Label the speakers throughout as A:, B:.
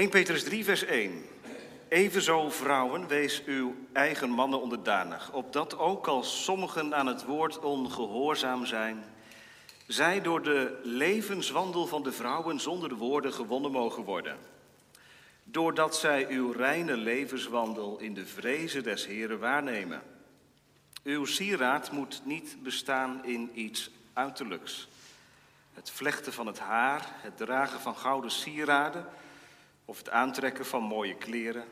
A: 1 Petrus 3, vers 1. Evenzo, vrouwen, wees uw eigen mannen onderdanig, opdat ook als sommigen aan het woord ongehoorzaam zijn, zij door de levenswandel van de vrouwen zonder woorden gewonnen mogen worden. Doordat zij uw reine levenswandel in de vrezen des Heren waarnemen. Uw sieraad moet niet bestaan in iets uiterlijks. Het vlechten van het haar, het dragen van gouden sieraden of het aantrekken van mooie kleren.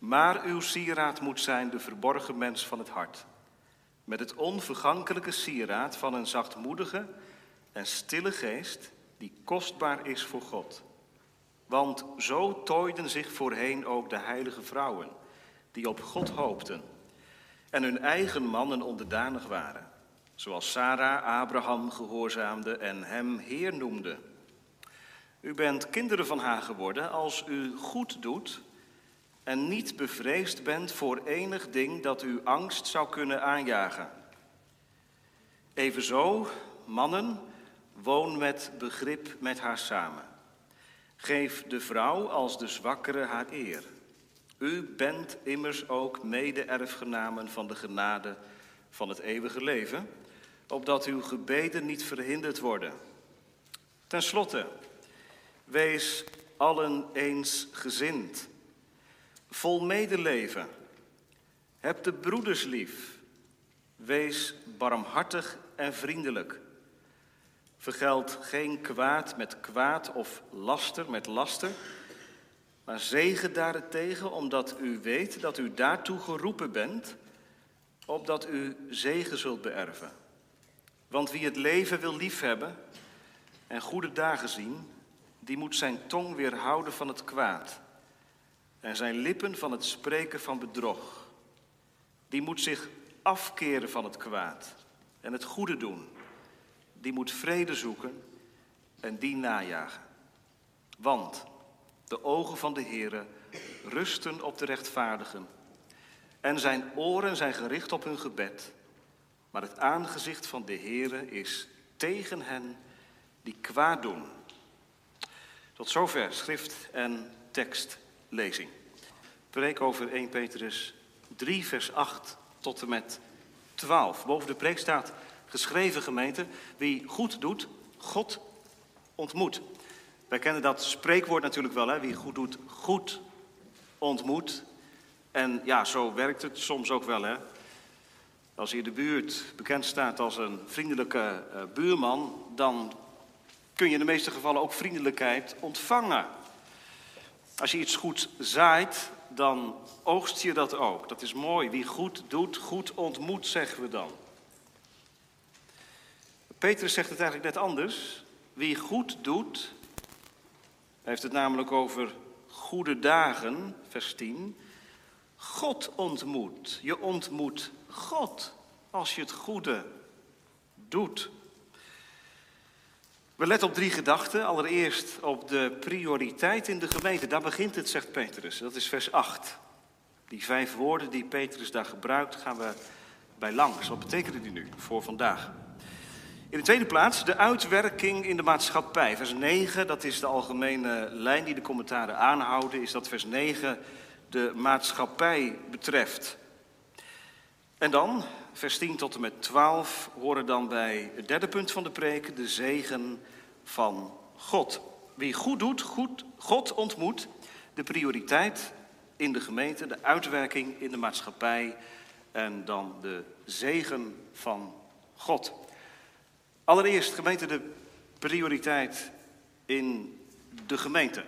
A: Maar uw sieraad moet zijn de verborgen mens van het hart. Met het onvergankelijke sieraad van een zachtmoedige en stille geest die kostbaar is voor God. Want zo tooiden zich voorheen ook de heilige vrouwen die op God hoopten en hun eigen mannen onderdanig waren, zoals Sarah Abraham gehoorzaamde en hem Heer noemde. U bent kinderen van haar geworden als u goed doet en niet bevreesd bent voor enig ding dat u angst zou kunnen aanjagen. Evenzo, mannen, woon met begrip met haar samen. Geef de vrouw als de zwakkere haar eer. U bent immers ook mede-erfgenamen van de genade van het eeuwige leven, opdat uw gebeden niet verhinderd worden. Ten slotte, wees allen eens gezind, vol medeleven. Heb de broeders lief. Wees barmhartig en vriendelijk. Vergeld geen kwaad met kwaad of laster met laster, maar zegen daarentegen, omdat u weet dat u daartoe geroepen bent, opdat u zegen zult beërven. Want wie het leven wil liefhebben en goede dagen zien, die moet zijn tong weerhouden van het kwaad en zijn lippen van het spreken van bedrog. Die moet zich afkeren van het kwaad en het goede doen. Die moet vrede zoeken en die najagen. Want de ogen van de Heere rusten op de rechtvaardigen en zijn oren zijn gericht op hun gebed. Maar het aangezicht van de Heere is tegen hen die kwaad doen. Tot zover schrift en tekstlezing. Preek over 1 Petrus 3, vers 8 tot en met 12. Boven de preek staat geschreven gemeente, wie goed doet, God ontmoet. Wij kennen dat spreekwoord natuurlijk wel, hè? wie goed doet, goed ontmoet. En ja, zo werkt het soms ook wel. Hè? Als in de buurt bekend staat als een vriendelijke uh, buurman, dan kun je in de meeste gevallen ook vriendelijkheid ontvangen. Als je iets goed zaait, dan oogst je dat ook. Dat is mooi. Wie goed doet, goed ontmoet, zeggen we dan. Petrus zegt het eigenlijk net anders. Wie goed doet, heeft het namelijk over goede dagen, vers 10. God ontmoet. Je ontmoet God als je het goede doet. We letten op drie gedachten. Allereerst op de prioriteit in de gemeente. Daar begint het, zegt Petrus. Dat is vers 8. Die vijf woorden die Petrus daar gebruikt, gaan we bij langs. Wat betekenen die nu voor vandaag? In de tweede plaats de uitwerking in de maatschappij. Vers 9, dat is de algemene lijn die de commentaren aanhouden, is dat vers 9 de maatschappij betreft. En dan, vers 10 tot en met 12, horen dan bij het derde punt van de preek de zegen van God. Wie goed doet, goed, God ontmoet, de prioriteit in de gemeente, de uitwerking in de maatschappij en dan de zegen van God. Allereerst, gemeente, de prioriteit in de gemeente.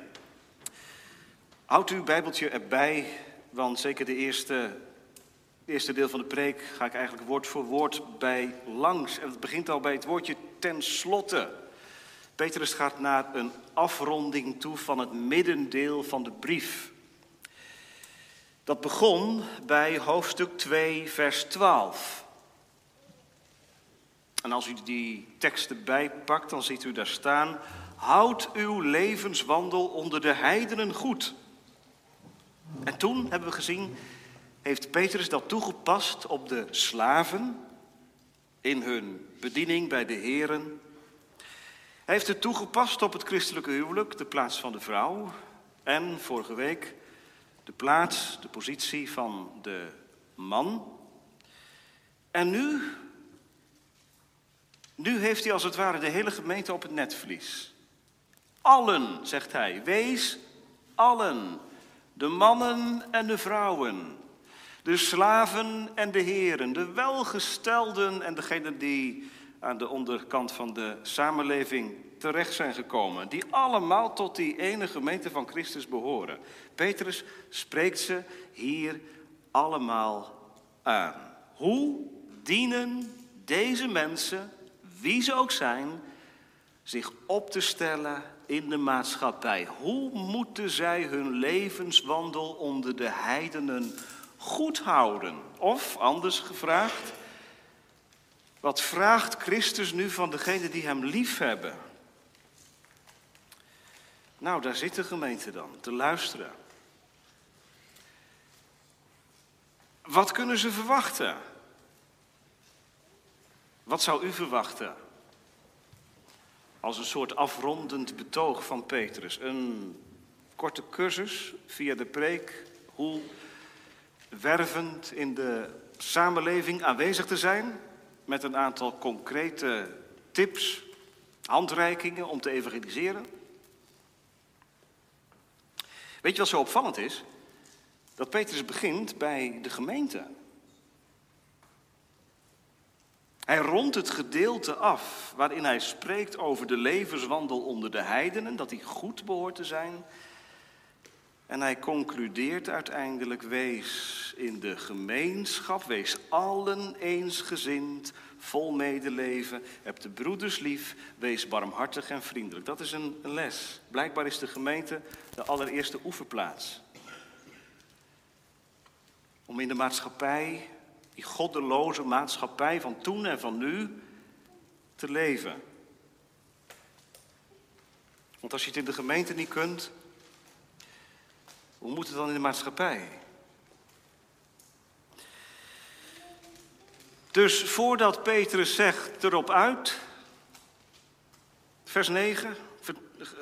A: Houdt uw Bijbeltje erbij, want zeker de eerste, het eerste deel van de preek ga ik eigenlijk woord voor woord bij langs. En het begint al bij het woordje ten slotte. Petrus gaat naar een afronding toe van het middendeel van de brief. Dat begon bij hoofdstuk 2, vers 12. En als u die teksten bijpakt, dan ziet u daar staan: Houd uw levenswandel onder de heidenen goed. En toen hebben we gezien, heeft Petrus dat toegepast op de slaven in hun bediening bij de heren. Hij heeft het toegepast op het christelijke huwelijk, de plaats van de vrouw. En vorige week de plaats, de positie van de man. En nu, nu heeft hij als het ware de hele gemeente op het netvlies. Allen, zegt hij, wees allen, de mannen en de vrouwen, de slaven en de heren, de welgestelden en degenen die aan de onderkant van de samenleving terecht zijn gekomen, die allemaal tot die ene gemeente van Christus behoren. Petrus spreekt ze hier allemaal aan. Hoe dienen deze mensen, wie ze ook zijn, zich op te stellen in de maatschappij? Hoe moeten zij hun levenswandel onder de heidenen goed houden? Of anders gevraagd, wat vraagt Christus nu van degenen die hem lief hebben? Nou, daar zit de gemeente dan, te luisteren. Wat kunnen ze verwachten? Wat zou u verwachten? Als een soort afrondend betoog van Petrus. Een korte cursus via de preek. Hoe wervend in de samenleving aanwezig te zijn. Met een aantal concrete tips, handreikingen om te evangeliseren. Weet je wat zo opvallend is? Dat Petrus begint bij de gemeente. Hij rondt het gedeelte af waarin hij spreekt over de levenswandel onder de heidenen, dat die goed behoort te zijn. En hij concludeert uiteindelijk, wees in de gemeenschap, wees allen eensgezind, vol medeleven, heb de broeders lief, wees barmhartig en vriendelijk. Dat is een, les. Blijkbaar is de gemeente de allereerste oefenplaats. Om in de maatschappij die goddeloze maatschappij van toen en van nu te leven. Want als je het in de gemeente niet kunt, hoe moet het dan in de maatschappij? Dus voordat Petrus zegt erop uit, vers 9,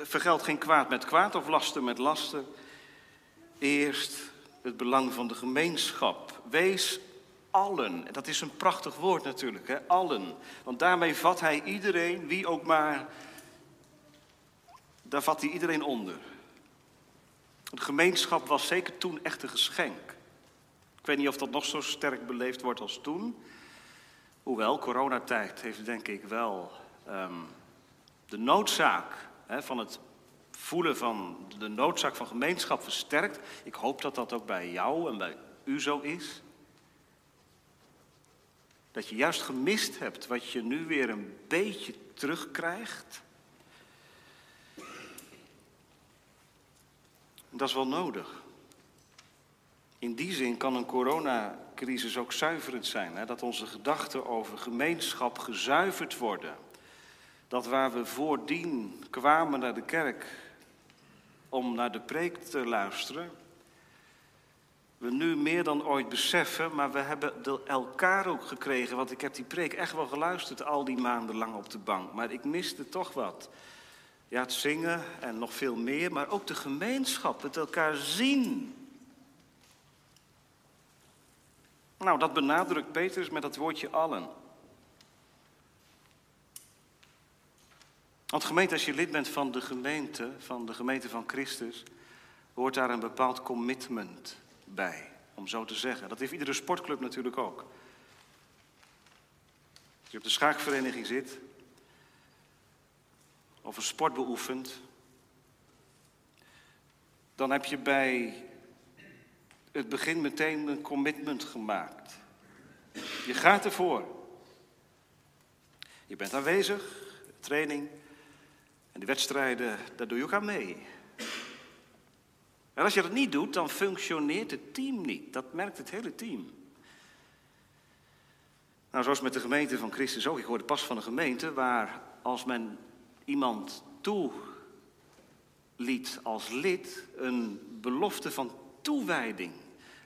A: vergeld geen kwaad met kwaad of lasten met lasten. Eerst het belang van de gemeenschap. Wees allen. Dat is een prachtig woord natuurlijk, hè? allen. Want daarmee vat hij iedereen, wie ook maar, daar vat hij iedereen onder. De gemeenschap was zeker toen echt een geschenk. Ik weet niet of dat nog zo sterk beleefd wordt als toen. Hoewel, coronatijd heeft denk ik wel um, de noodzaak hè, van het voelen van de noodzaak van gemeenschap versterkt. Ik hoop dat dat ook bij jou en bij u zo is. Dat je juist gemist hebt wat je nu weer een beetje terugkrijgt. Dat is wel nodig. In die zin kan een coronacrisis ook zuiverend zijn. Hè? Dat onze gedachten over gemeenschap gezuiverd worden. Dat waar we voordien kwamen naar de kerk om naar de preek te luisteren, we nu meer dan ooit beseffen, maar we hebben elkaar ook gekregen. Want ik heb die preek echt wel geluisterd al die maanden lang op de bank. Maar ik miste toch wat. Ja, het zingen en nog veel meer, maar ook de gemeenschap, het elkaar zien. Nou, dat benadrukt Petrus met dat woordje allen. Want gemeente, als je lid bent van de gemeente, van de gemeente van Christus, hoort daar een bepaald commitment bij, om zo te zeggen. Dat heeft iedere sportclub natuurlijk ook. Als je op de schaakvereniging zit, of een sport beoefent, dan heb je bij het begin meteen een commitment gemaakt. Je gaat ervoor. Je bent aanwezig, training en de wedstrijden, daar doe je ook aan mee. En als je dat niet doet, dan functioneert het team niet. Dat merkt het hele team. Nou, zoals met de gemeente van Christus ook. Ik hoorde pas van een gemeente waar als men iemand toeliet als lid een belofte van toewijding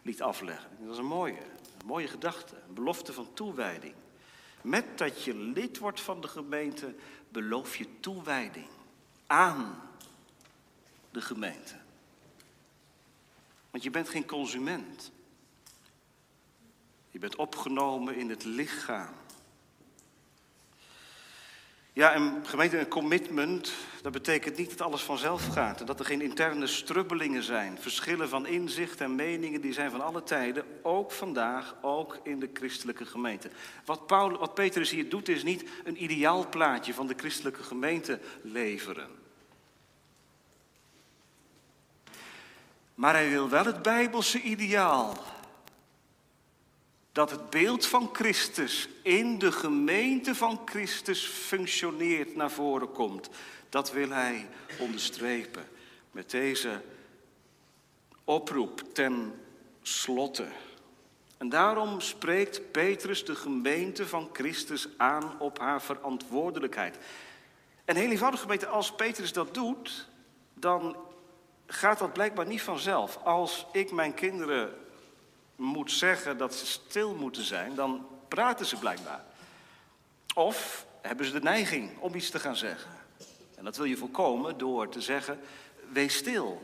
A: liet afleggen. Dat is een mooie, een mooie gedachte, een belofte van toewijding. Met dat je lid wordt van de gemeente, beloof je toewijding aan de gemeente. Want je bent geen consument. Je bent opgenomen in het lichaam. Ja, en gemeente, een commitment, dat betekent niet dat alles vanzelf gaat. En dat er geen interne strubbelingen zijn. Verschillen van inzicht en meningen, die zijn van alle tijden. Ook vandaag, ook in de christelijke gemeente. Wat, Paul, wat Petrus hier doet, is niet een ideaalplaatje van de christelijke gemeente leveren. Maar hij wil wel het bijbelse ideaal dat het beeld van Christus in de gemeente van Christus functioneert, naar voren komt. Dat wil hij onderstrepen met deze oproep ten slotte. En daarom spreekt Petrus de gemeente van Christus aan op haar verantwoordelijkheid. En heel eenvoudig gemeente, als Petrus dat doet, dan gaat dat blijkbaar niet vanzelf. Als ik mijn kinderen moet zeggen dat ze stil moeten zijn, dan praten ze blijkbaar. Of hebben ze de neiging om iets te gaan zeggen. En dat wil je voorkomen door te zeggen, wees stil.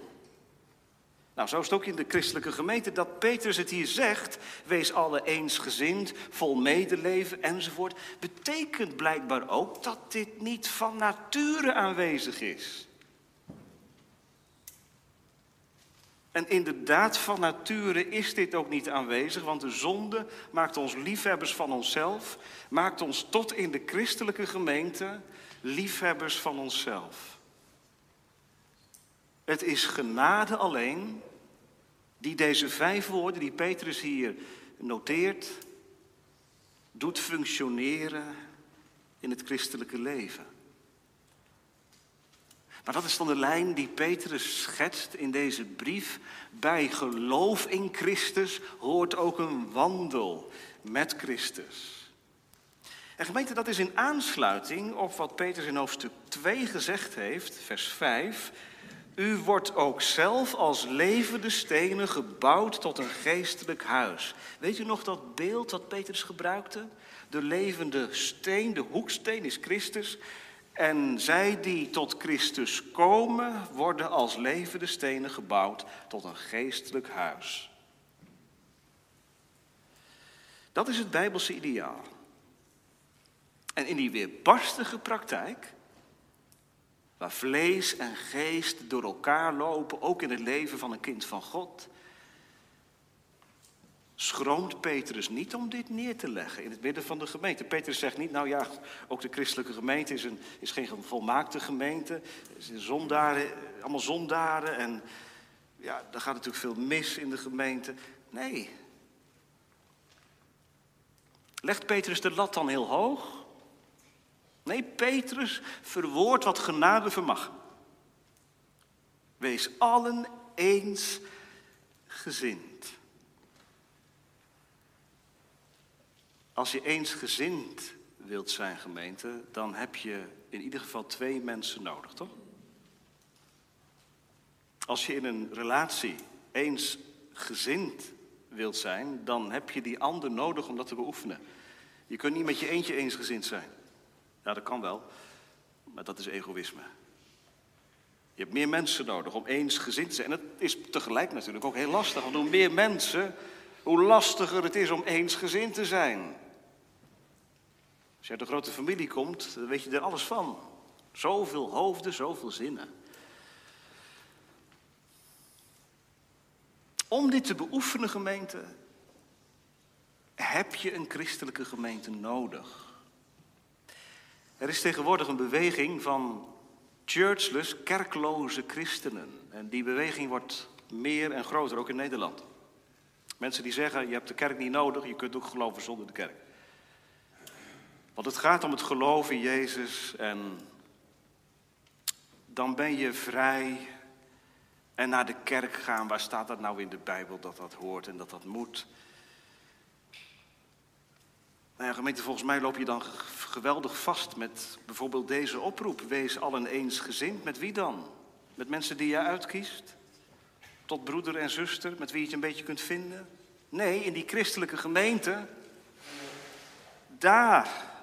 A: Nou, zo is het ook in de christelijke gemeente dat Petrus het hier zegt, wees alle eensgezind, vol medeleven enzovoort, betekent blijkbaar ook dat dit niet van nature aanwezig is. En inderdaad, van nature is dit ook niet aanwezig, want de zonde maakt ons liefhebbers van onszelf, maakt ons tot in de christelijke gemeente liefhebbers van onszelf. Het is genade alleen die deze vijf woorden die Petrus hier noteert, doet functioneren in het christelijke leven. Maar dat is dan de lijn die Petrus schetst in deze brief. Bij geloof in Christus hoort ook een wandel met Christus. En gemeente, dat is in aansluiting op wat Petrus in hoofdstuk 2 gezegd heeft, vers 5. U wordt ook zelf als levende stenen gebouwd tot een geestelijk huis. Weet u nog dat beeld dat Petrus gebruikte? De levende steen, de hoeksteen is Christus. En zij die tot Christus komen, worden als levende stenen gebouwd tot een geestelijk huis. Dat is het Bijbelse ideaal. En in die weerbarstige praktijk, waar vlees en geest door elkaar lopen, ook in het leven van een kind van God, schroomt Petrus niet om dit neer te leggen in het midden van de gemeente. Petrus zegt niet, nou ja, ook de christelijke gemeente is, een, is geen volmaakte gemeente. Zijn zondaren, allemaal zondaren en ja, daar gaat natuurlijk veel mis in de gemeente. Nee. Legt Petrus de lat dan heel hoog? Nee, Petrus verwoordt wat genade vermag. Wees allen eens gezind. Als je eensgezind wilt zijn, gemeente, dan heb je in ieder geval twee mensen nodig, toch? Als je in een relatie eensgezind wilt zijn, dan heb je die ander nodig om dat te beoefenen. Je kunt niet met je eentje eensgezind zijn. Ja, dat kan wel, maar dat is egoïsme. Je hebt meer mensen nodig om eensgezind te zijn. En dat is tegelijk natuurlijk ook heel lastig, want hoe meer mensen, hoe lastiger het is om eensgezind te zijn. Als je uit een grote familie komt, dan weet je er alles van. Zoveel hoofden, zoveel zinnen. Om dit te beoefenen, gemeente, heb je een christelijke gemeente nodig. Er is tegenwoordig een beweging van churchless, kerkloze christenen. En die beweging wordt meer en groter, ook in Nederland. Mensen die zeggen, je hebt de kerk niet nodig, je kunt ook geloven zonder de kerk. Want het gaat om het geloof in Jezus en dan ben je vrij en naar de kerk gaan. Waar staat dat nou in de Bijbel dat dat hoort en dat dat moet? Nou ja, gemeente, volgens mij loop je dan geweldig vast met bijvoorbeeld deze oproep. Wees allen eensgezind. Met wie dan? Met mensen die je uitkiest? Tot broeder en zuster, met wie je het een beetje kunt vinden? Nee, in die christelijke gemeente, daar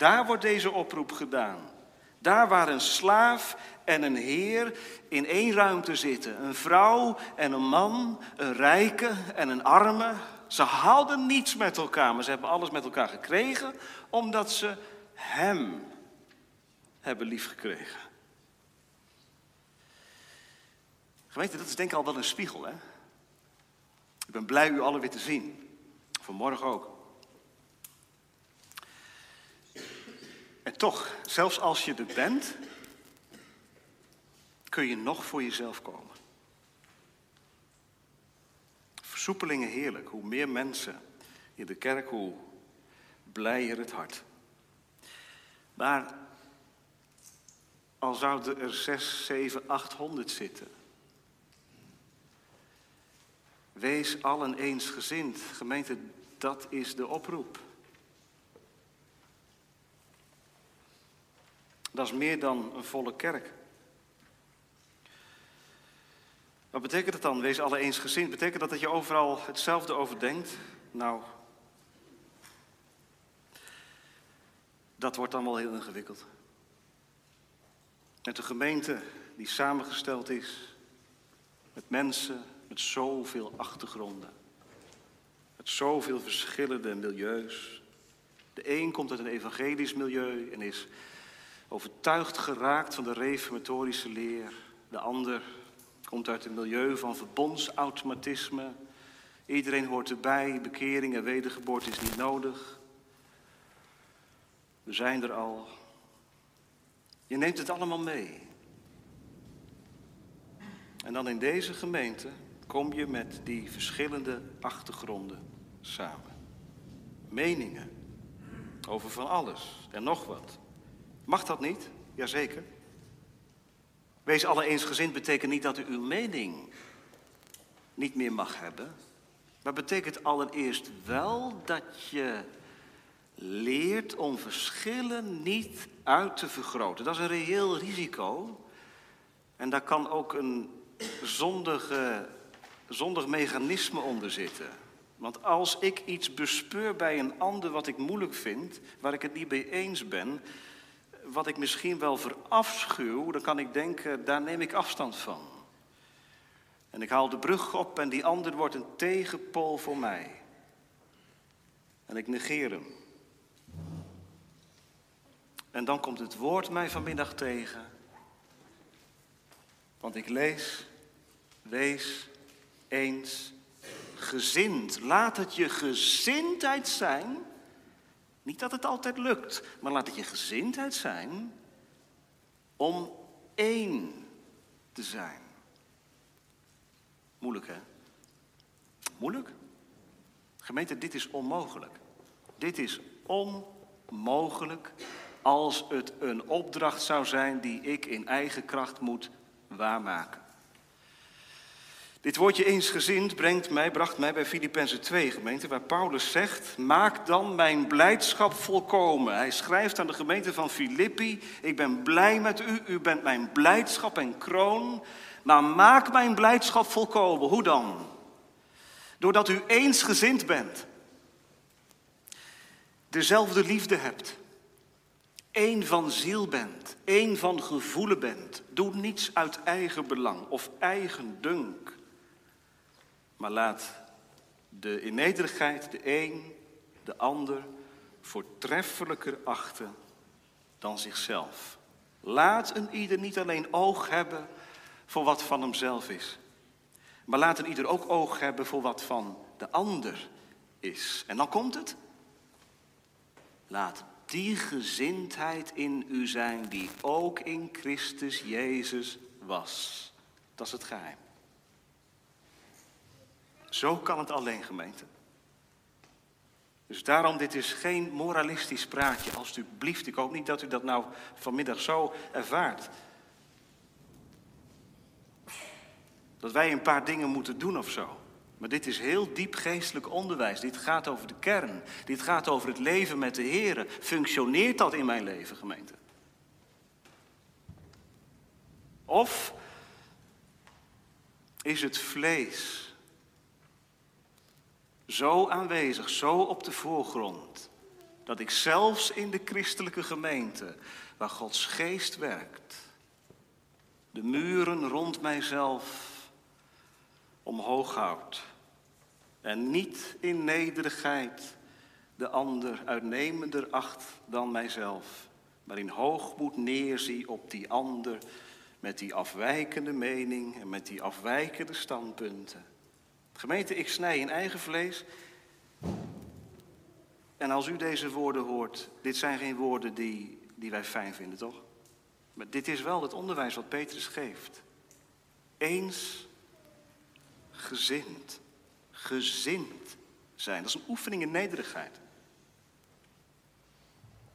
A: daar wordt deze oproep gedaan. Daar waar een slaaf en een heer in één ruimte zitten. Een vrouw en een man, een rijke en een arme. Ze hadden niets met elkaar, maar ze hebben alles met elkaar gekregen omdat ze hem hebben liefgekregen. Gemeente, dat is denk ik al wel een spiegel, hè? Ik ben blij u allen weer te zien. Vanmorgen ook. En toch, zelfs als je er bent, kun je nog voor jezelf komen. Versoepelingen heerlijk. Hoe meer mensen in de kerk, hoe blijer het hart. Maar al zouden er zes, zeven, achthonderd zitten. Wees allen eensgezind. Gemeente, dat is de oproep. Dat is meer dan een volle kerk. Wat betekent het dan? Wees alle eensgezind. Betekent dat dat je overal hetzelfde over denkt? Nou, dat wordt dan wel heel ingewikkeld. Met een gemeente die samengesteld is met mensen met zoveel achtergronden, met zoveel verschillende milieus. De een komt uit een evangelisch milieu en is overtuigd geraakt van de reformatorische leer. De ander komt uit een milieu van verbondsautomatisme. Iedereen hoort erbij, bekering en wedergeboorte is niet nodig. We zijn er al. Je neemt het allemaal mee. En dan in deze gemeente kom je met die verschillende achtergronden samen. Meningen over van alles en nog wat. Mag dat niet? Jazeker. Wees alle eensgezind betekent niet dat u uw mening niet meer mag hebben. Maar betekent allereerst wel dat je leert om verschillen niet uit te vergroten. Dat is een reëel risico. En daar kan ook een zondige, zondig mechanisme onder zitten. Want als ik iets bespeur bij een ander wat ik moeilijk vind, waar ik het niet mee eens ben, wat ik misschien wel verafschuw, dan kan ik denken, daar neem ik afstand van. En ik haal de brug op en die ander wordt een tegenpool voor mij. En ik negeer hem. En dan komt het woord mij vanmiddag tegen. Want ik lees, wees eens gezind. Laat het je gezindheid zijn niet dat het altijd lukt, maar laat het je gezindheid zijn om één te zijn. Moeilijk hè? Moeilijk? Gemeente, dit is onmogelijk. Dit is onmogelijk als het een opdracht zou zijn die ik in eigen kracht moet waarmaken. Dit woordje eensgezind brengt mij, bracht mij bij Filippenzen 2 gemeente, waar Paulus zegt, maak dan mijn blijdschap volkomen. Hij schrijft aan de gemeente van Filippi, ik ben blij met u, u bent mijn blijdschap en kroon, maar maak mijn blijdschap volkomen. Hoe dan? Doordat u eensgezind bent, dezelfde liefde hebt, één van ziel bent, één van gevoelen bent. Doe niets uit eigen belang of eigen dunk. Maar laat de in nederigheid de een de ander voortreffelijker achten dan zichzelf. Laat een ieder niet alleen oog hebben voor wat van hemzelf is, maar laat een ieder ook oog hebben voor wat van de ander is. En dan komt het. Laat die gezindheid in u zijn die ook in Christus Jezus was. Dat is het geheim. Zo kan het alleen, gemeente. Dus daarom, dit is geen moralistisch praatje, alstublieft. Ik hoop niet dat u dat nou vanmiddag zo ervaart. Dat wij een paar dingen moeten doen of zo. Maar dit is heel diep geestelijk onderwijs. Dit gaat over de kern. Dit gaat over het leven met de Heer. Functioneert dat in mijn leven, gemeente? Of is het vlees zo aanwezig, zo op de voorgrond, dat ik zelfs in de christelijke gemeente waar Gods geest werkt. De muren rond mijzelf omhoog houdt. En niet in nederigheid de ander uitnemender acht dan mijzelf. Maar in hoogmoed neerzie op die ander met die afwijkende mening en met die afwijkende standpunten. Gemeente, ik snij in eigen vlees. En als u deze woorden hoort, dit zijn geen woorden die, die wij fijn vinden, toch? Maar dit is wel het onderwijs wat Petrus geeft. Eens gezind. Gezind zijn. Dat is een oefening in nederigheid.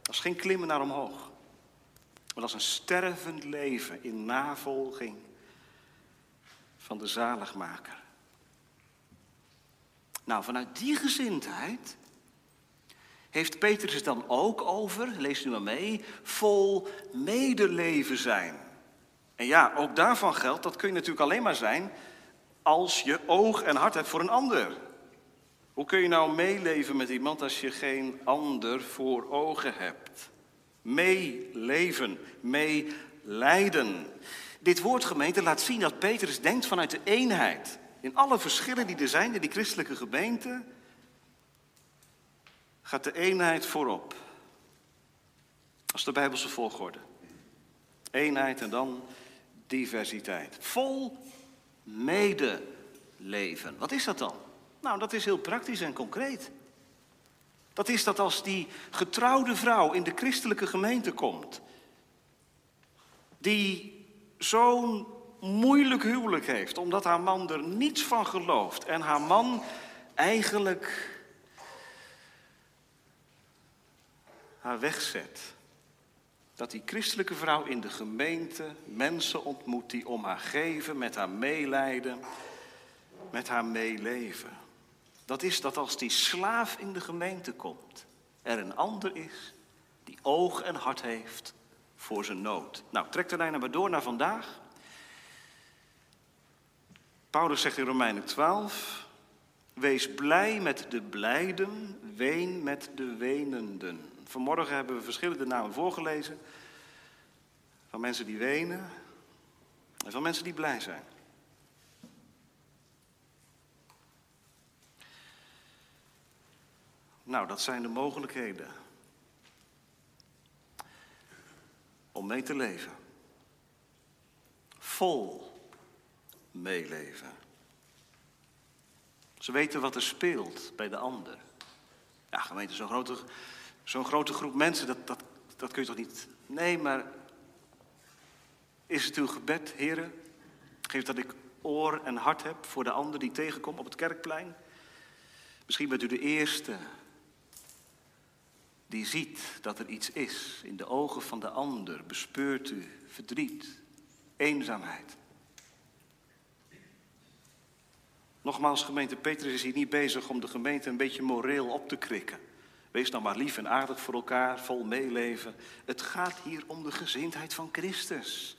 A: Dat is geen klimmen naar omhoog. Maar dat is een stervend leven in navolging van de zaligmaker. Nou, vanuit die gezindheid heeft Petrus het dan ook over, lees nu maar mee, vol medeleven zijn. En ja, ook daarvan geldt, dat kun je natuurlijk alleen maar zijn als je oog en hart hebt voor een ander. Hoe kun je nou meeleven met iemand als je geen ander voor ogen hebt? Meeleven, meelijden. Dit woord gemeente laat zien dat Petrus denkt vanuit de eenheid. In alle verschillen die er zijn in die christelijke gemeente, gaat de eenheid voorop. Is de Bijbelse volgorde. Eenheid en dan diversiteit. Vol medeleven. Wat is dat dan? Nou, dat is heel praktisch en concreet. Dat is dat als die getrouwde vrouw in de christelijke gemeente komt, die zo'n moeilijk huwelijk heeft, omdat haar man er niets van gelooft en haar man eigenlijk haar wegzet. Dat die christelijke vrouw in de gemeente mensen ontmoet die om haar geven, met haar meelijden, met haar meeleven. Dat is dat als die slaaf in de gemeente komt, er een ander is die oog en hart heeft voor zijn nood. Nou, trek de lijn maar door naar vandaag. Paulus zegt in Romeinen 12, wees blij met de blijden, ween met de wenenden. Vanmorgen hebben we verschillende namen voorgelezen. Van mensen die wenen en van mensen die blij zijn. Nou, dat zijn de mogelijkheden om mee te leven. Vol meeleven. Ze weten wat er speelt bij de ander. Ja, gemeente, zo'n grote, zo'n grote groep mensen, dat, dat, dat kun je toch niet. Nee, maar is het uw gebed, heren? Geef dat ik oor en hart heb voor de ander die tegenkomt op het kerkplein. Misschien bent u de eerste die ziet dat er iets is in de ogen van de ander. Bespeurt u verdriet, eenzaamheid. Nogmaals, gemeente Petrus is hier niet bezig om de gemeente een beetje moreel op te krikken. Wees nou maar lief en aardig voor elkaar, vol meeleven. Het gaat hier om de gezindheid van Christus.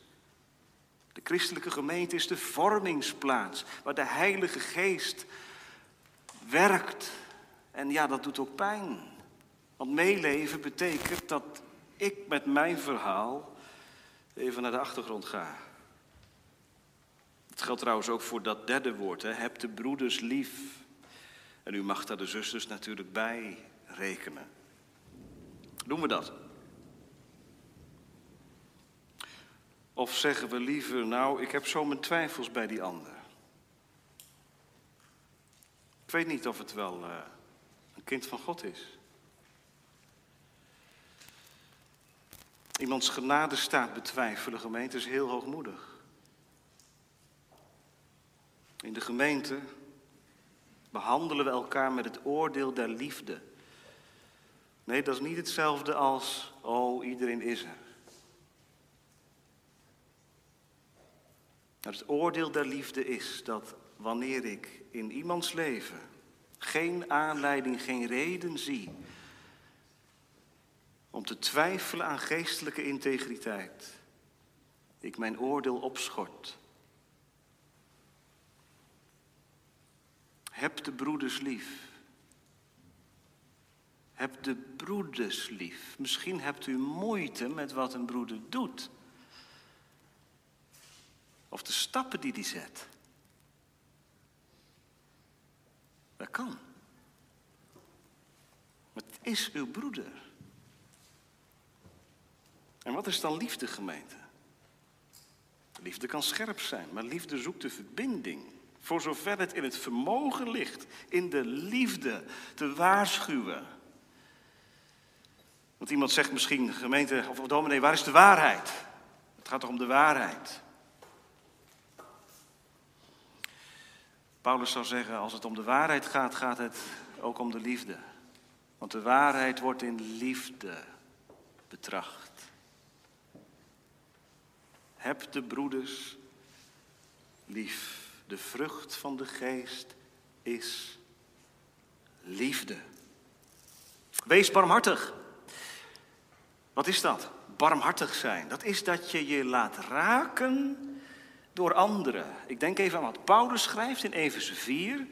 A: De christelijke gemeente is de vormingsplaats waar de Heilige Geest werkt. En ja, dat doet ook pijn. Want meeleven betekent dat ik met mijn verhaal even naar de achtergrond ga. Het geldt trouwens ook voor dat derde woord, hè. heb de broeders lief. En u mag daar de zusters natuurlijk bij rekenen. Doen we dat? Of zeggen we liever, nou, ik heb zo mijn twijfels bij die ander. Ik weet niet of het wel uh, een kind van God is. Iemands genade staat betwijfelen, gemeente, is heel hoogmoedig. In de gemeente behandelen we elkaar met het oordeel der liefde. Nee, dat is niet hetzelfde als, oh, iedereen is er. Het oordeel der liefde is dat wanneer ik in iemands leven geen aanleiding, geen reden zie om te twijfelen aan geestelijke integriteit, ik mijn oordeel opschort. Heb de broeders lief. Heb de broeders lief. Misschien hebt u moeite met wat een broeder doet. Of de stappen die hij zet. Dat kan. Maar het is uw broeder. En wat is dan liefde, gemeente? Liefde kan scherp zijn, maar liefde zoekt de verbinding. Voor zover het in het vermogen ligt, in de liefde te waarschuwen. Want iemand zegt misschien, gemeente of dominee, waar is de waarheid? Het gaat toch om de waarheid. Paulus zou zeggen, als het om de waarheid gaat, gaat het ook om de liefde. Want de waarheid wordt in liefde betracht. Heb de broeders lief. De vrucht van de geest is liefde. Wees barmhartig. Wat is dat? Barmhartig zijn. Dat is dat je je laat raken door anderen. Ik denk even aan wat Paulus schrijft in Efeze 4.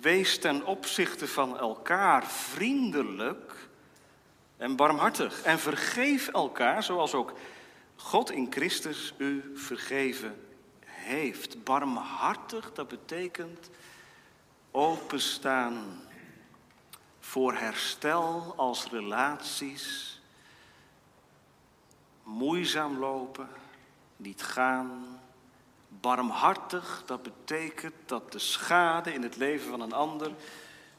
A: Wees ten opzichte van elkaar vriendelijk en barmhartig. En vergeef elkaar, zoals ook God in Christus u vergeven heeft. Barmhartig, dat betekent openstaan voor herstel als relaties moeizaam lopen, niet gaan. Barmhartig, dat betekent dat de schade in het leven van een ander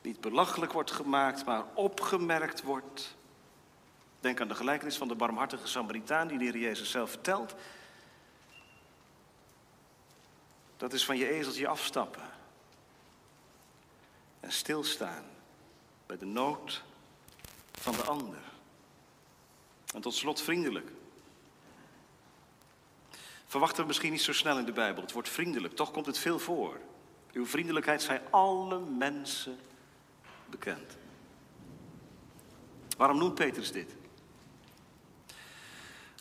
A: niet belachelijk wordt gemaakt, maar opgemerkt wordt. Denk aan de gelijkenis van de barmhartige Samaritaan die de Heer Jezus zelf vertelt. Dat is van je ezeltje afstappen. En stilstaan bij de nood van de ander. En tot slot vriendelijk. Verwachten we misschien niet zo snel in de Bijbel. Het wordt vriendelijk, toch komt het veel voor. Uw vriendelijkheid zijn alle mensen bekend. Waarom noemt Petrus dit?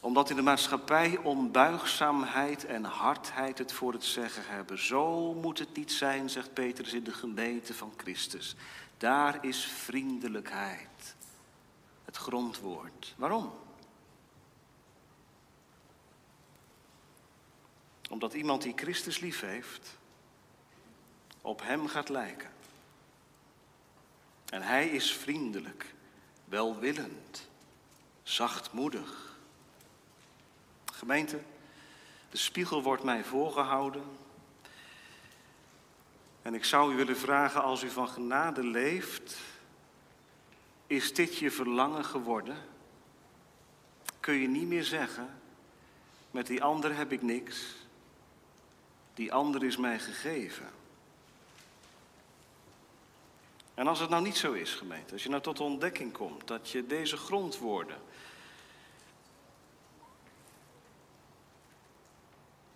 A: Omdat in de maatschappij onbuigzaamheid en hardheid het voor het zeggen hebben. Zo moet het niet zijn, zegt Petrus in de gemeente van Christus. Daar is vriendelijkheid het grondwoord. Waarom? Omdat iemand die Christus lief heeft, op hem gaat lijken. En hij is vriendelijk, welwillend, zachtmoedig. Gemeente, de spiegel wordt mij voorgehouden. En ik zou u willen vragen, als u van genade leeft, is dit je verlangen geworden? Kun je niet meer zeggen, met die ander heb ik niks, die ander is mij gegeven. En als het nou niet zo is, gemeente, als je nou tot de ontdekking komt dat je deze grondwoorden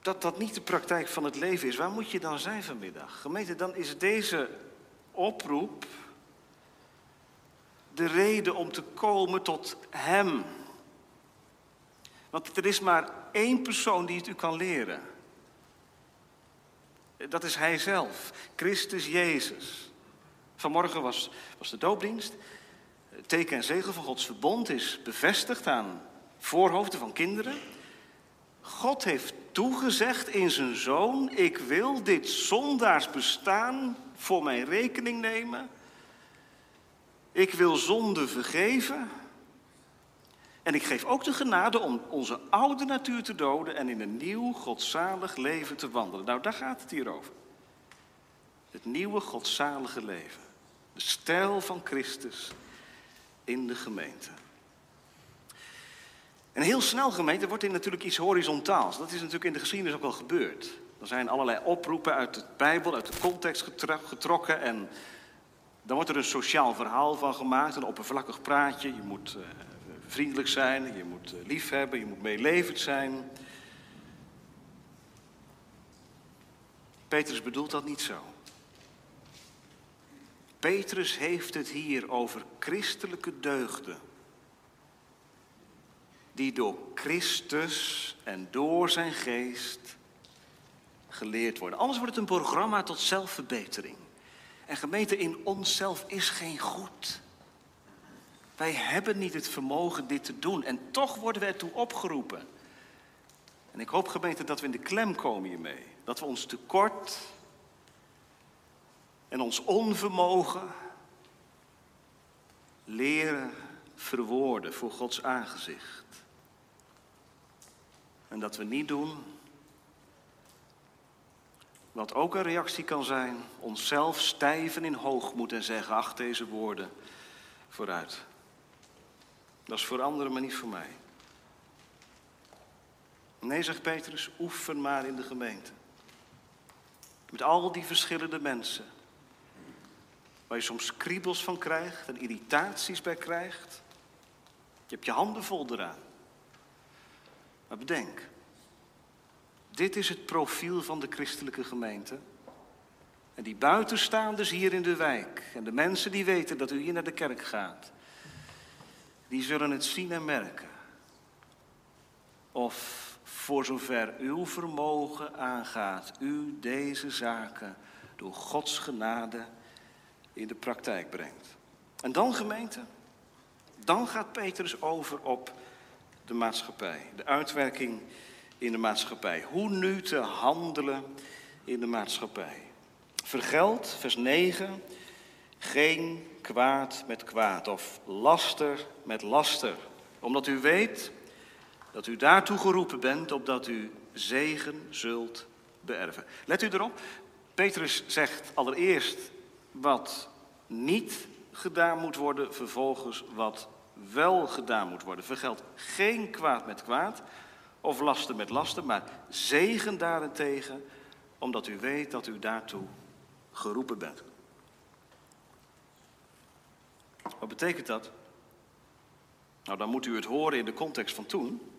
A: dat dat niet de praktijk van het leven is, waar moet je dan zijn vanmiddag? Gemeente, dan is deze oproep de reden om te komen tot Hem. Want er is maar één persoon die het u kan leren. Dat is Hij zelf, Christus Jezus. Vanmorgen was, was de doopdienst. Teken en zegel van Gods verbond is bevestigd aan voorhoofden van kinderen. God heeft toegezegd in zijn zoon, ik wil dit zondaars bestaan voor mijn rekening nemen. Ik wil zonde vergeven. En ik geef ook de genade om onze oude natuur te doden en in een nieuw godzalig leven te wandelen. Nou, daar gaat het hier over. Het nieuwe godzalige leven. De stijl van Christus in de gemeente. En heel snel gemeente wordt dit natuurlijk iets horizontaals. Dat is natuurlijk in de geschiedenis ook wel gebeurd. Er zijn allerlei oproepen uit de Bijbel, uit de context getrokken. En dan wordt er een sociaal verhaal van gemaakt, een oppervlakkig praatje. Je moet uh, vriendelijk zijn, je moet uh, lief hebben, je moet meelevend zijn. Petrus bedoelt dat niet zo. Petrus heeft het hier over christelijke deugden die door Christus en door zijn geest geleerd worden. Anders wordt het een programma tot zelfverbetering. En gemeente in onszelf is geen goed. Wij hebben niet het vermogen dit te doen en toch worden we ertoe opgeroepen. En ik hoop gemeente dat we in de klem komen hiermee. Dat we ons tekort en ons onvermogen leren verwoorden voor Gods aangezicht. En dat we niet doen wat ook een reactie kan zijn, onszelf stijven in hoogmoed en zeggen, ach deze woorden, vooruit. Dat is voor anderen, maar niet voor mij. Nee, zegt Petrus, oefen maar in de gemeente. Met al die verschillende mensen. Waar je soms kriebels van krijgt en irritaties bij krijgt. Je hebt je handen vol eraan. Maar bedenk, dit is het profiel van de christelijke gemeente. En die buitenstaanders hier in de wijk en de mensen die weten dat u hier naar de kerk gaat, die zullen het zien en merken. Of voor zover uw vermogen aangaat, u deze zaken door Gods genade in de praktijk brengt. En dan gemeente, dan gaat Petrus over op de maatschappij, de uitwerking in de maatschappij. Hoe nu te handelen in de maatschappij. Vergeld, vers 9, geen kwaad met kwaad of laster met laster. Omdat u weet dat u daartoe geroepen bent, opdat u zegen zult beërven. Let u erop, Petrus zegt allereerst wat niet gedaan moet worden, vervolgens wat wel gedaan moet worden. Vergeld geen kwaad met kwaad of lasten met lasten, maar zegen daarentegen, omdat u weet dat u daartoe geroepen bent. Wat betekent dat? Nou, dan moet u het horen in de context van toen.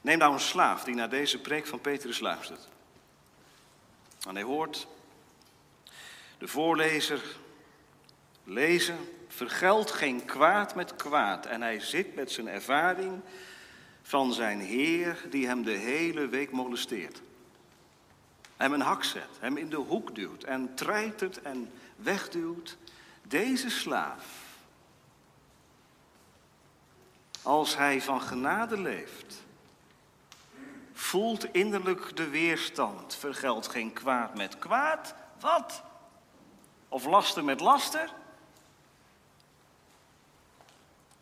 A: Neem nou een slaaf die naar deze preek van Petrus luistert. En hij hoort de voorlezer lezen, vergeld geen kwaad met kwaad. En hij zit met zijn ervaring van zijn Heer die hem de hele week molesteert. Hem een hak zet, hem in de hoek duwt en treitert en wegduwt. Deze slaaf, als hij van genade leeft, voelt innerlijk de weerstand. Vergeld geen kwaad met kwaad. Wat? Of laster met laster?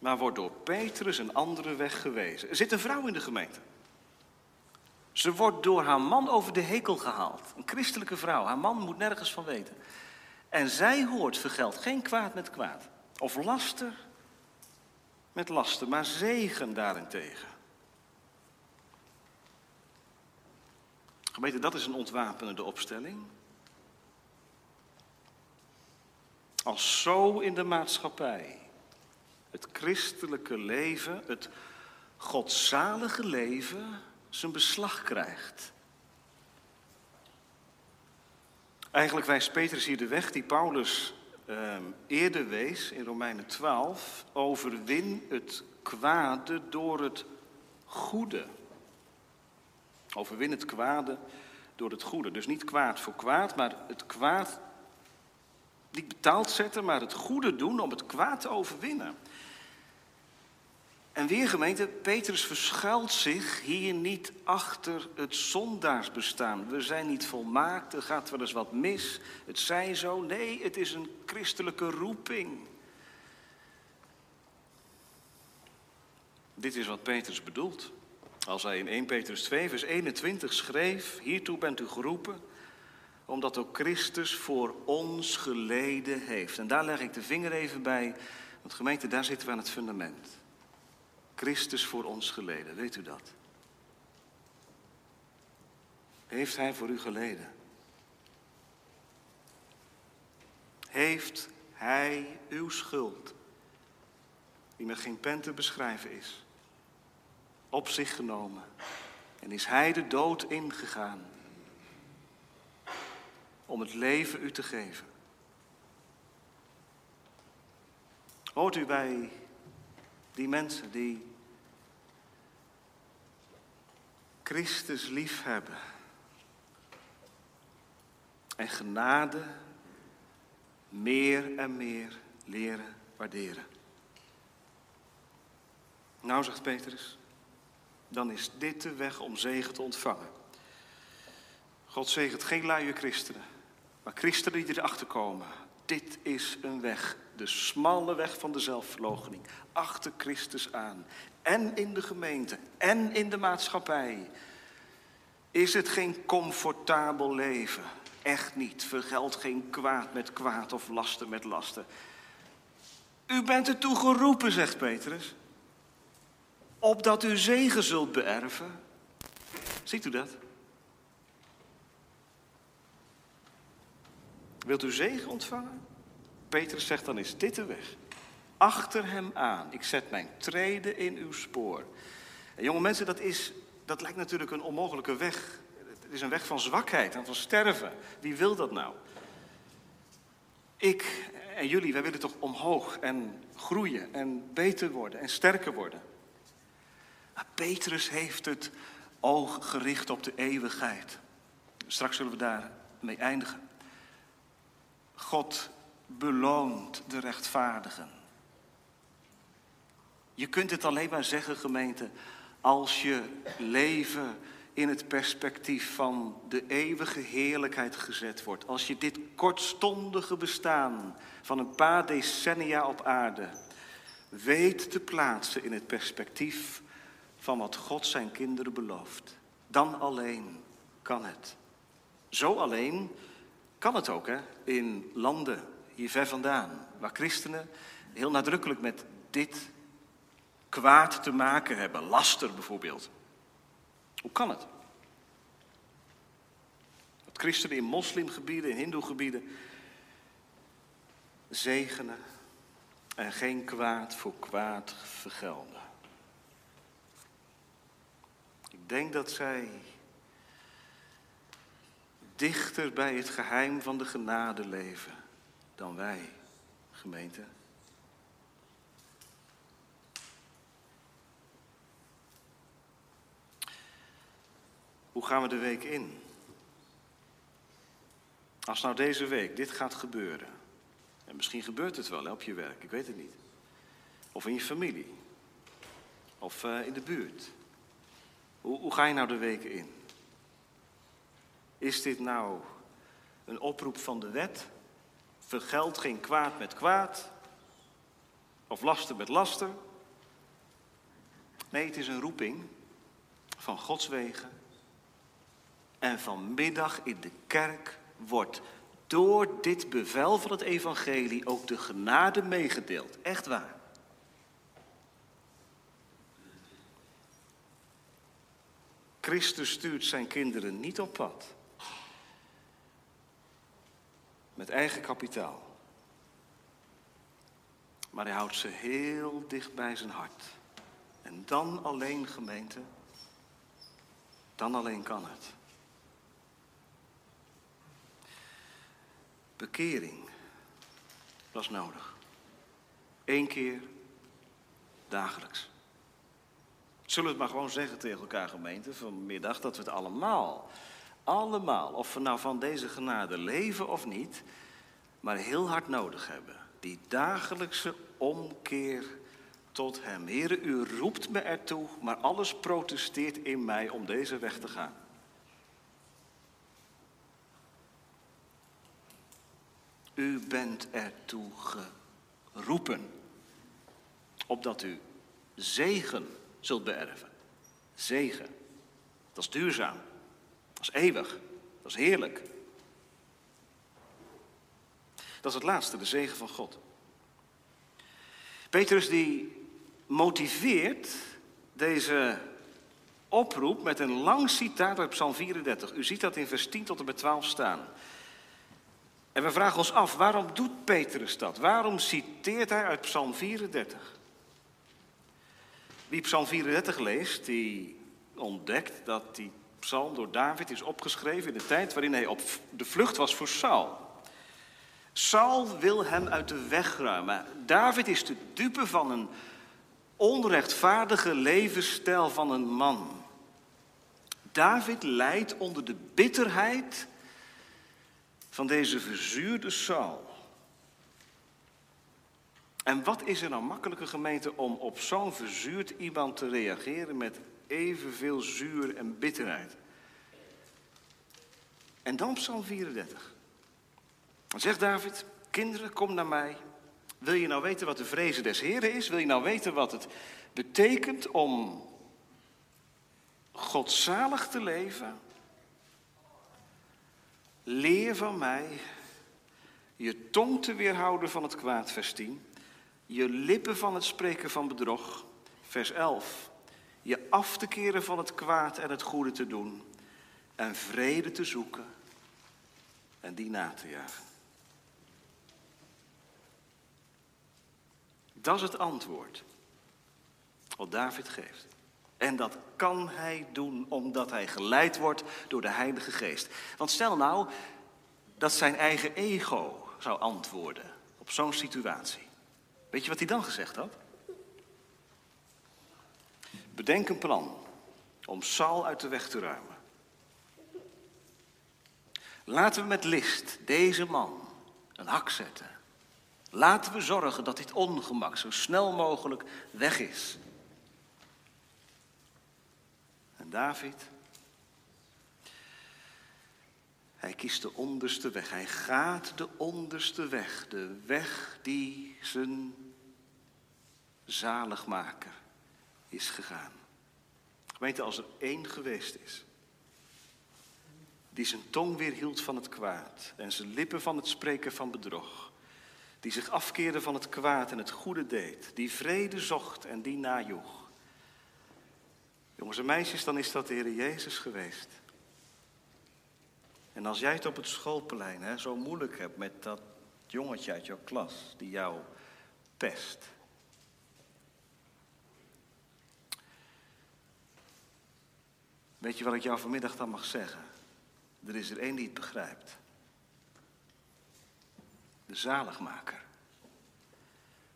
A: Maar wordt door Petrus een andere weg gewezen. Er zit een vrouw in de gemeente. Ze wordt door haar man over de hekel gehaald. Een christelijke vrouw. Haar man moet nergens van weten. En zij hoort vergeld geen kwaad met kwaad. Of laster met laster, maar zegen daarentegen. Gemeente, dat is een ontwapenende opstelling. Als zo in de maatschappij het christelijke leven, het godzalige leven, zijn beslag krijgt. Eigenlijk wijst Petrus hier de weg die Paulus eh, eerder wees in Romeinen 12. Overwin het kwade door het goede. Overwin het kwade door het goede. Dus niet kwaad voor kwaad, maar het kwaad niet betaald zetten, maar het goede doen om het kwaad te overwinnen. En weer gemeente, Petrus verschuilt zich hier niet achter het zondaarsbestaan. We zijn niet volmaakt, er gaat wel eens wat mis, het zij zo. Nee, het is een christelijke roeping. Dit is wat Petrus bedoelt. Als hij in 1 Petrus 2, vers 21 schreef: Hiertoe bent u geroepen, omdat ook Christus voor ons geleden heeft. En daar leg ik de vinger even bij, want gemeente, daar zitten we aan het fundament. Christus voor ons geleden, weet u dat? Heeft Hij voor u geleden? Heeft Hij uw schuld, die met geen pen te beschrijven is, op zich genomen en is Hij de dood ingegaan om het leven u te geven? Hoort u bij die mensen die Christus liefhebben en genade meer en meer leren waarderen. Nou, zegt Petrus, dan is dit de weg om zegen te ontvangen. God zegent geen luie christenen, maar christenen die erachter komen. Dit is een weg, de smalle weg van de zelfverloochening. Achter Christus aan. En in de gemeente en in de maatschappij. Is het geen comfortabel leven? Echt niet. Vergeld geen kwaad met kwaad of lasten met lasten. U bent ertoe geroepen, zegt Petrus. Opdat u zegen zult beërven. Ziet u dat? Wilt u zegen ontvangen? Petrus zegt dan is dit de weg. Achter hem aan. Ik zet mijn treden in uw spoor. En jonge mensen, dat, is, dat lijkt natuurlijk een onmogelijke weg. Het is een weg van zwakheid en van sterven. Wie wil dat nou? Ik en jullie, wij willen toch omhoog en groeien en beter worden en sterker worden. Maar Petrus heeft het oog gericht op de eeuwigheid. Straks zullen we daarmee eindigen. God beloont de rechtvaardigen. Je kunt het alleen maar zeggen, gemeente, als je leven in het perspectief van de eeuwige heerlijkheid gezet wordt. Als je dit kortstondige bestaan van een paar decennia op aarde weet te plaatsen in het perspectief van wat God zijn kinderen belooft. Dan alleen kan het. Zo alleen kan het ook hè, in landen hier ver vandaan, waar christenen heel nadrukkelijk met dit kwaad te maken hebben, laster bijvoorbeeld. Hoe kan het? Dat christenen in moslimgebieden, in hindoegebieden zegenen en geen kwaad voor kwaad vergelden. Ik denk dat zij dichter bij het geheim van de genade leven dan wij, gemeente. Hoe gaan we de week in? Als nou deze week dit gaat gebeuren, en misschien gebeurt het wel op je werk, ik weet het niet. Of in je familie, of uh, in de buurt. Hoe, hoe ga je nou de week in? Is dit nou een oproep van de wet? Vergeld geen kwaad met kwaad? Of laster met laster? Nee, het is een roeping van Gods wegen. En vanmiddag in de kerk wordt door dit bevel van het evangelie ook de genade meegedeeld. Echt waar. Christus stuurt zijn kinderen niet op pad met eigen kapitaal. Maar hij houdt ze heel dicht bij zijn hart. En dan alleen, gemeente, dan alleen kan het. Bekering, is nodig. Eén keer dagelijks. Zullen we het maar gewoon zeggen tegen elkaar, gemeente, vanmiddag, dat we het allemaal allemaal, of we nou van deze genade leven of niet, maar heel hard nodig hebben. Die dagelijkse omkeer tot Hem. Heere, u roept me ertoe, maar alles protesteert in mij om deze weg te gaan. U bent ertoe geroepen, opdat u zegen zult beërven. Zegen, dat is duurzaam. Dat is eeuwig. Dat is heerlijk. Dat is het laatste, de zegen van God. Petrus die motiveert deze oproep met een lang citaat uit Psalm 34. U ziet dat in vers 10 tot en met 12 staan. En we vragen ons af, waarom doet Petrus dat? Waarom citeert hij uit Psalm 34? Wie Psalm 34 leest, die ontdekt dat die psalm door David is opgeschreven in de tijd waarin hij op de vlucht was voor Saul. Saul wil hem uit de weg ruimen. David is de dupe van een onrechtvaardige levensstijl van een man. David lijdt onder de bitterheid van deze verzuurde Saul. En wat is er nou makkelijke gemeente om op zo'n verzuurd iemand te reageren met evenveel zuur en bitterheid? En dan Psalm 34. Dan zegt David, kinderen, kom naar mij. Wil je nou weten wat de vrezen des Heren is? Wil je nou weten wat het betekent om godzalig te leven? Leer van mij je tong te weerhouden van het kwaad, vers 10. Je lippen van het spreken van bedrog, vers 11. Je af te keren van het kwaad en het goede te doen. En vrede te zoeken en die na te jagen. Dat is het antwoord wat David geeft. En dat kan hij doen omdat hij geleid wordt door de Heilige Geest. Want stel nou dat zijn eigen ego zou antwoorden op zo'n situatie. Weet je wat hij dan gezegd had? Bedenk een plan om Saul uit de weg te ruimen. Laten we met list deze man een hak zetten. Laten we zorgen dat dit ongemak zo snel mogelijk weg is. En David, hij kiest de onderste weg. Hij gaat de onderste weg. De weg die zijn zaligmaker is gegaan. Gemeente, als er één geweest is die zijn tong weerhield van het kwaad en zijn lippen van het spreken van bedrog, die zich afkeerde van het kwaad en het goede deed, die vrede zocht en die najoeg. Jongens en meisjes, dan is dat de Heer Jezus geweest. En als jij het op het schoolplein hè, zo moeilijk hebt met dat jongetje uit jouw klas die jou pest. Weet je wat ik jou vanmiddag dan mag zeggen? Er is er één die het begrijpt. De zaligmaker.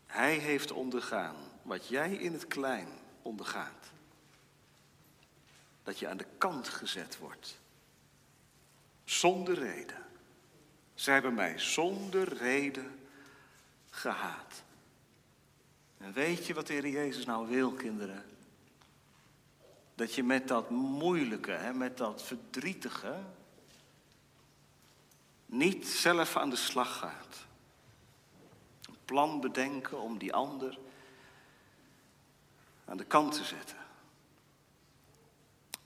A: Hij heeft ondergaan wat jij in het klein ondergaat. Dat je aan de kant gezet wordt. Zonder reden. Zij hebben mij zonder reden gehaat. En weet je wat de Heer Jezus nou wil, kinderen? Dat je met dat moeilijke, hè, met dat verdrietige, niet zelf aan de slag gaat. Een plan bedenken om die ander aan de kant te zetten.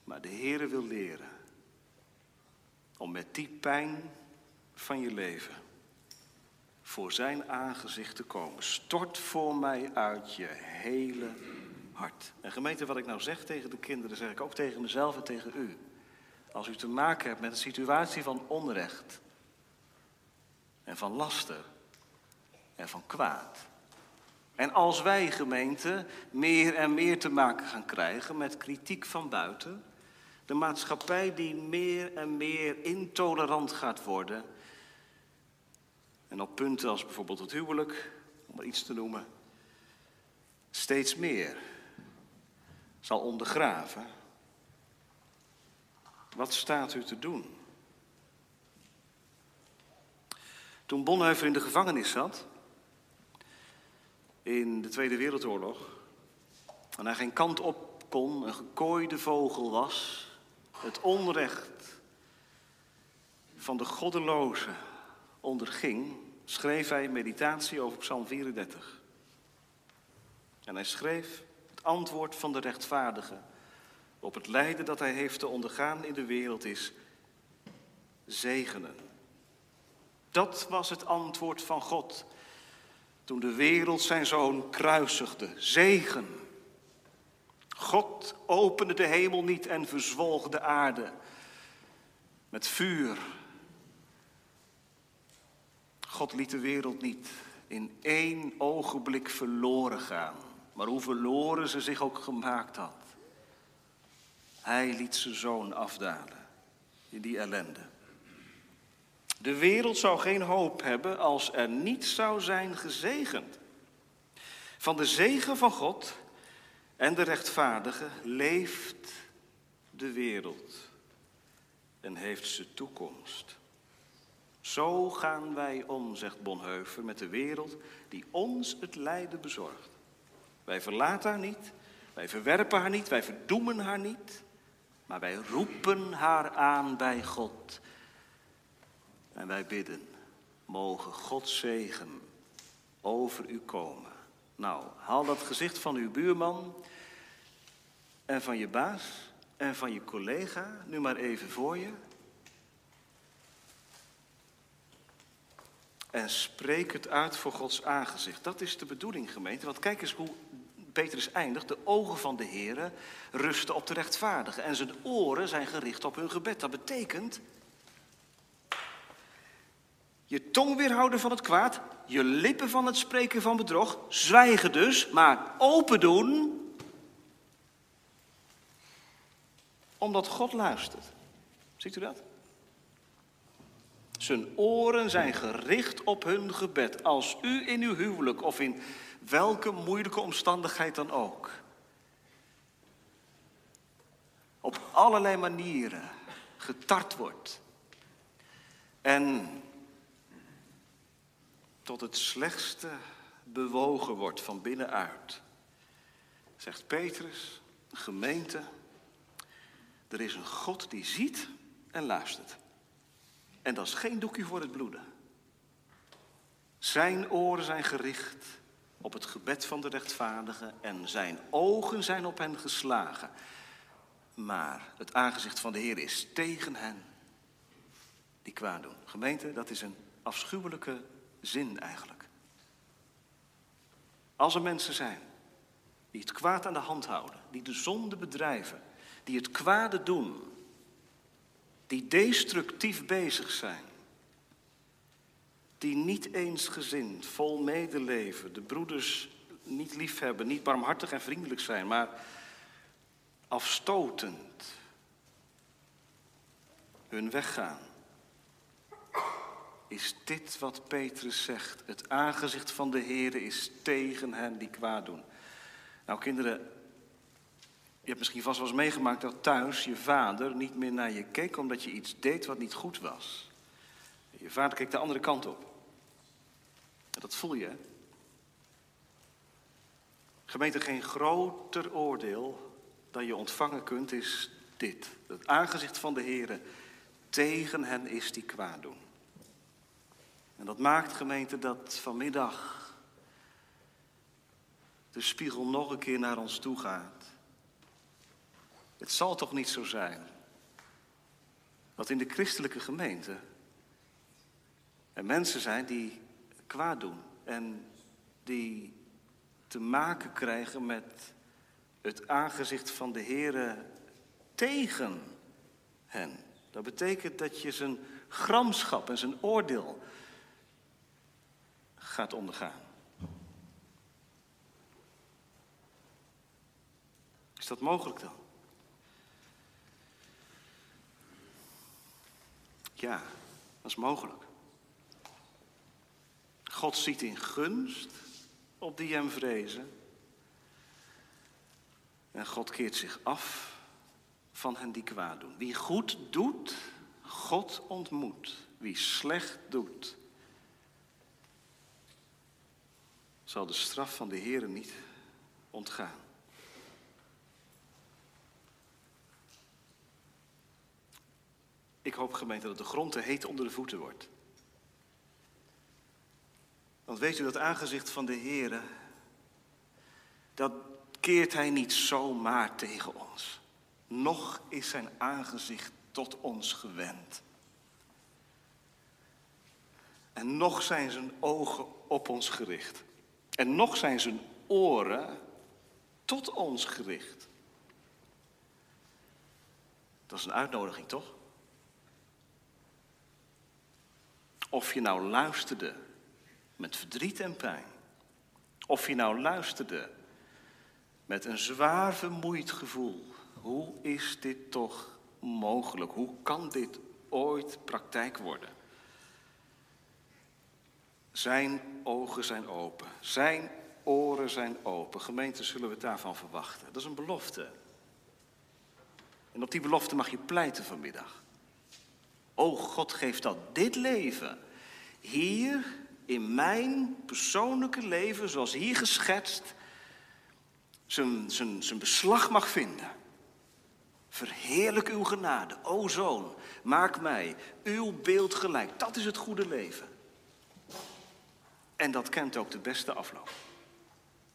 A: Maar de Heere wil leren om met die pijn van je leven voor zijn aangezicht te komen. Stort voor mij uit je hele hart. En gemeente, wat ik nou zeg tegen de kinderen, zeg ik ook tegen mezelf en tegen u. Als u te maken hebt met een situatie van onrecht en van laster en van kwaad. En als wij gemeente meer en meer te maken gaan krijgen met kritiek van buiten, de maatschappij die meer en meer intolerant gaat worden. En op punten als bijvoorbeeld het huwelijk, om maar iets te noemen, steeds meer zal ondergraven. Wat staat u te doen? Toen Bonhoeffer in de gevangenis zat, in de Tweede Wereldoorlog, en hij geen kant op kon, een gekooide vogel was, het onrecht van de goddeloze onderging, schreef hij meditatie over Psalm 34. En hij schreef het antwoord van de rechtvaardige op het lijden dat hij heeft te ondergaan in de wereld is zegenen. Dat was het antwoord van God toen de wereld zijn zoon kruisigde. Zegen. God opende de hemel niet en verzwolg de aarde met vuur. God liet de wereld niet in één ogenblik verloren gaan, maar hoe verloren ze zich ook gemaakt had. Hij liet zijn zoon afdalen in die ellende. De wereld zou geen hoop hebben als er niet zou zijn gezegend. Van de zegen van God en de rechtvaardige leeft de wereld en heeft ze toekomst. Zo gaan wij om, zegt Bonhoeffer, met de wereld die ons het lijden bezorgt. Wij verlaten haar niet, wij verwerpen haar niet, wij verdoemen haar niet, maar wij roepen haar aan bij God. En wij bidden, mogen Gods zegen over u komen. Nou, haal dat gezicht van uw buurman en van je baas en van je collega nu maar even voor je. En spreek het uit voor Gods aangezicht. Dat is de bedoeling, gemeente. Want kijk eens hoe Petrus eindigt. De ogen van de Heer rusten op de rechtvaardigen. En zijn oren zijn gericht op hun gebed. Dat betekent. Je tong weerhouden van het kwaad. Je lippen van het spreken van bedrog. Zwijgen dus, maar open doen. Omdat God luistert. Ziet u dat? Zijn oren zijn gericht op hun gebed. Als u in uw huwelijk of in welke moeilijke omstandigheid dan ook. Op allerlei manieren getart wordt. En tot het slechtste bewogen wordt van binnenuit. Zegt Petrus, gemeente, er is een God die ziet en luistert. En dat is geen doekje voor het bloeden. Zijn oren zijn gericht op het gebed van de rechtvaardigen en zijn ogen zijn op hen geslagen. Maar het aangezicht van de Heer is tegen hen die kwaad doen. Gemeente, dat is een afschuwelijke zin eigenlijk. Als er mensen zijn die het kwaad aan de hand houden, die de zonde bedrijven, die het kwade doen, die destructief bezig zijn, die niet eensgezind, vol medeleven, de broeders niet liefhebben, niet barmhartig en vriendelijk zijn, maar afstotend hun weg gaan. Is dit wat Petrus zegt? Het aangezicht van de Heer is tegen hen die kwaad doen. Nou kinderen, je hebt misschien vast wel eens meegemaakt dat thuis je vader niet meer naar je keek omdat je iets deed wat niet goed was. Je vader keek de andere kant op. Dat voel je. Gemeente, geen groter oordeel dan je ontvangen kunt is dit. Het aangezicht van de Heer tegen hen is die kwaad doen. En dat maakt, gemeente, dat vanmiddag de spiegel nog een keer naar ons toe gaat. Het zal toch niet zo zijn dat in de christelijke gemeente er mensen zijn die kwaad doen en die te maken krijgen met het aangezicht van de Heere tegen hen. Dat betekent dat je zijn gramschap en zijn oordeel gaat ondergaan. Is dat mogelijk dan? Ja, dat is mogelijk. God ziet in gunst op die hem vrezen. En God keert zich af van hen die kwaad doen. Wie goed doet, God ontmoet. Wie slecht doet, zal de straf van de Heer niet ontgaan. Ik hoop gemeente dat de grond te heet onder de voeten wordt. Want weet u dat aangezicht van de Heer, dat keert hij niet zomaar tegen ons. Nog is zijn aangezicht tot ons gewend. En nog zijn zijn ogen op ons gericht. En nog zijn zijn oren tot ons gericht. Dat is een uitnodiging, toch? Of je nou luisterde met verdriet en pijn. Of je nou luisterde met een zwaar vermoeid gevoel. Hoe is dit toch mogelijk? Hoe kan dit ooit praktijk worden? Zijn ogen zijn open. Zijn oren zijn open. Gemeente, zullen we het daarvan verwachten? Dat is een belofte. En op die belofte mag je pleiten vanmiddag. O God, geeft dat dit leven hier in mijn persoonlijke leven, zoals hier geschetst, zijn, zijn, zijn beslag mag vinden. Verheerlijk uw genade, o zoon, maak mij uw beeld gelijk. Dat is het goede leven. En dat kent ook de beste afloop.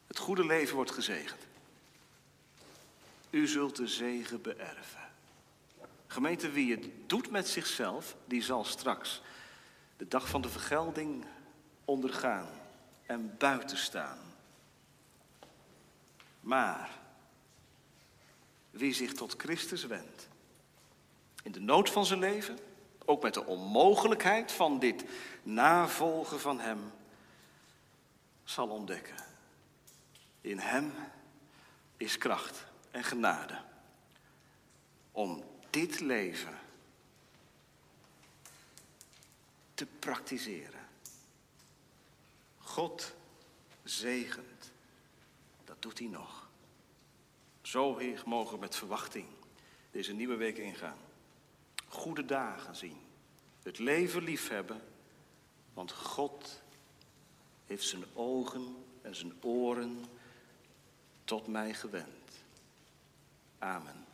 A: Het goede leven wordt gezegend. U zult de zegen beërven. Gemeente, wie het doet met zichzelf, die zal straks de dag van de vergelding ondergaan en buiten staan. Maar wie zich tot Christus wendt, in de nood van zijn leven, ook met de onmogelijkheid van dit navolgen van Hem, zal ontdekken. In Hem is kracht en genade om dit leven te praktiseren. God zegent. Dat doet hij nog. Zo Heer, mogen we met verwachting deze nieuwe week ingaan. Goede dagen zien. Het leven liefhebben. Want God heeft zijn ogen en zijn oren tot mij gewend. Amen.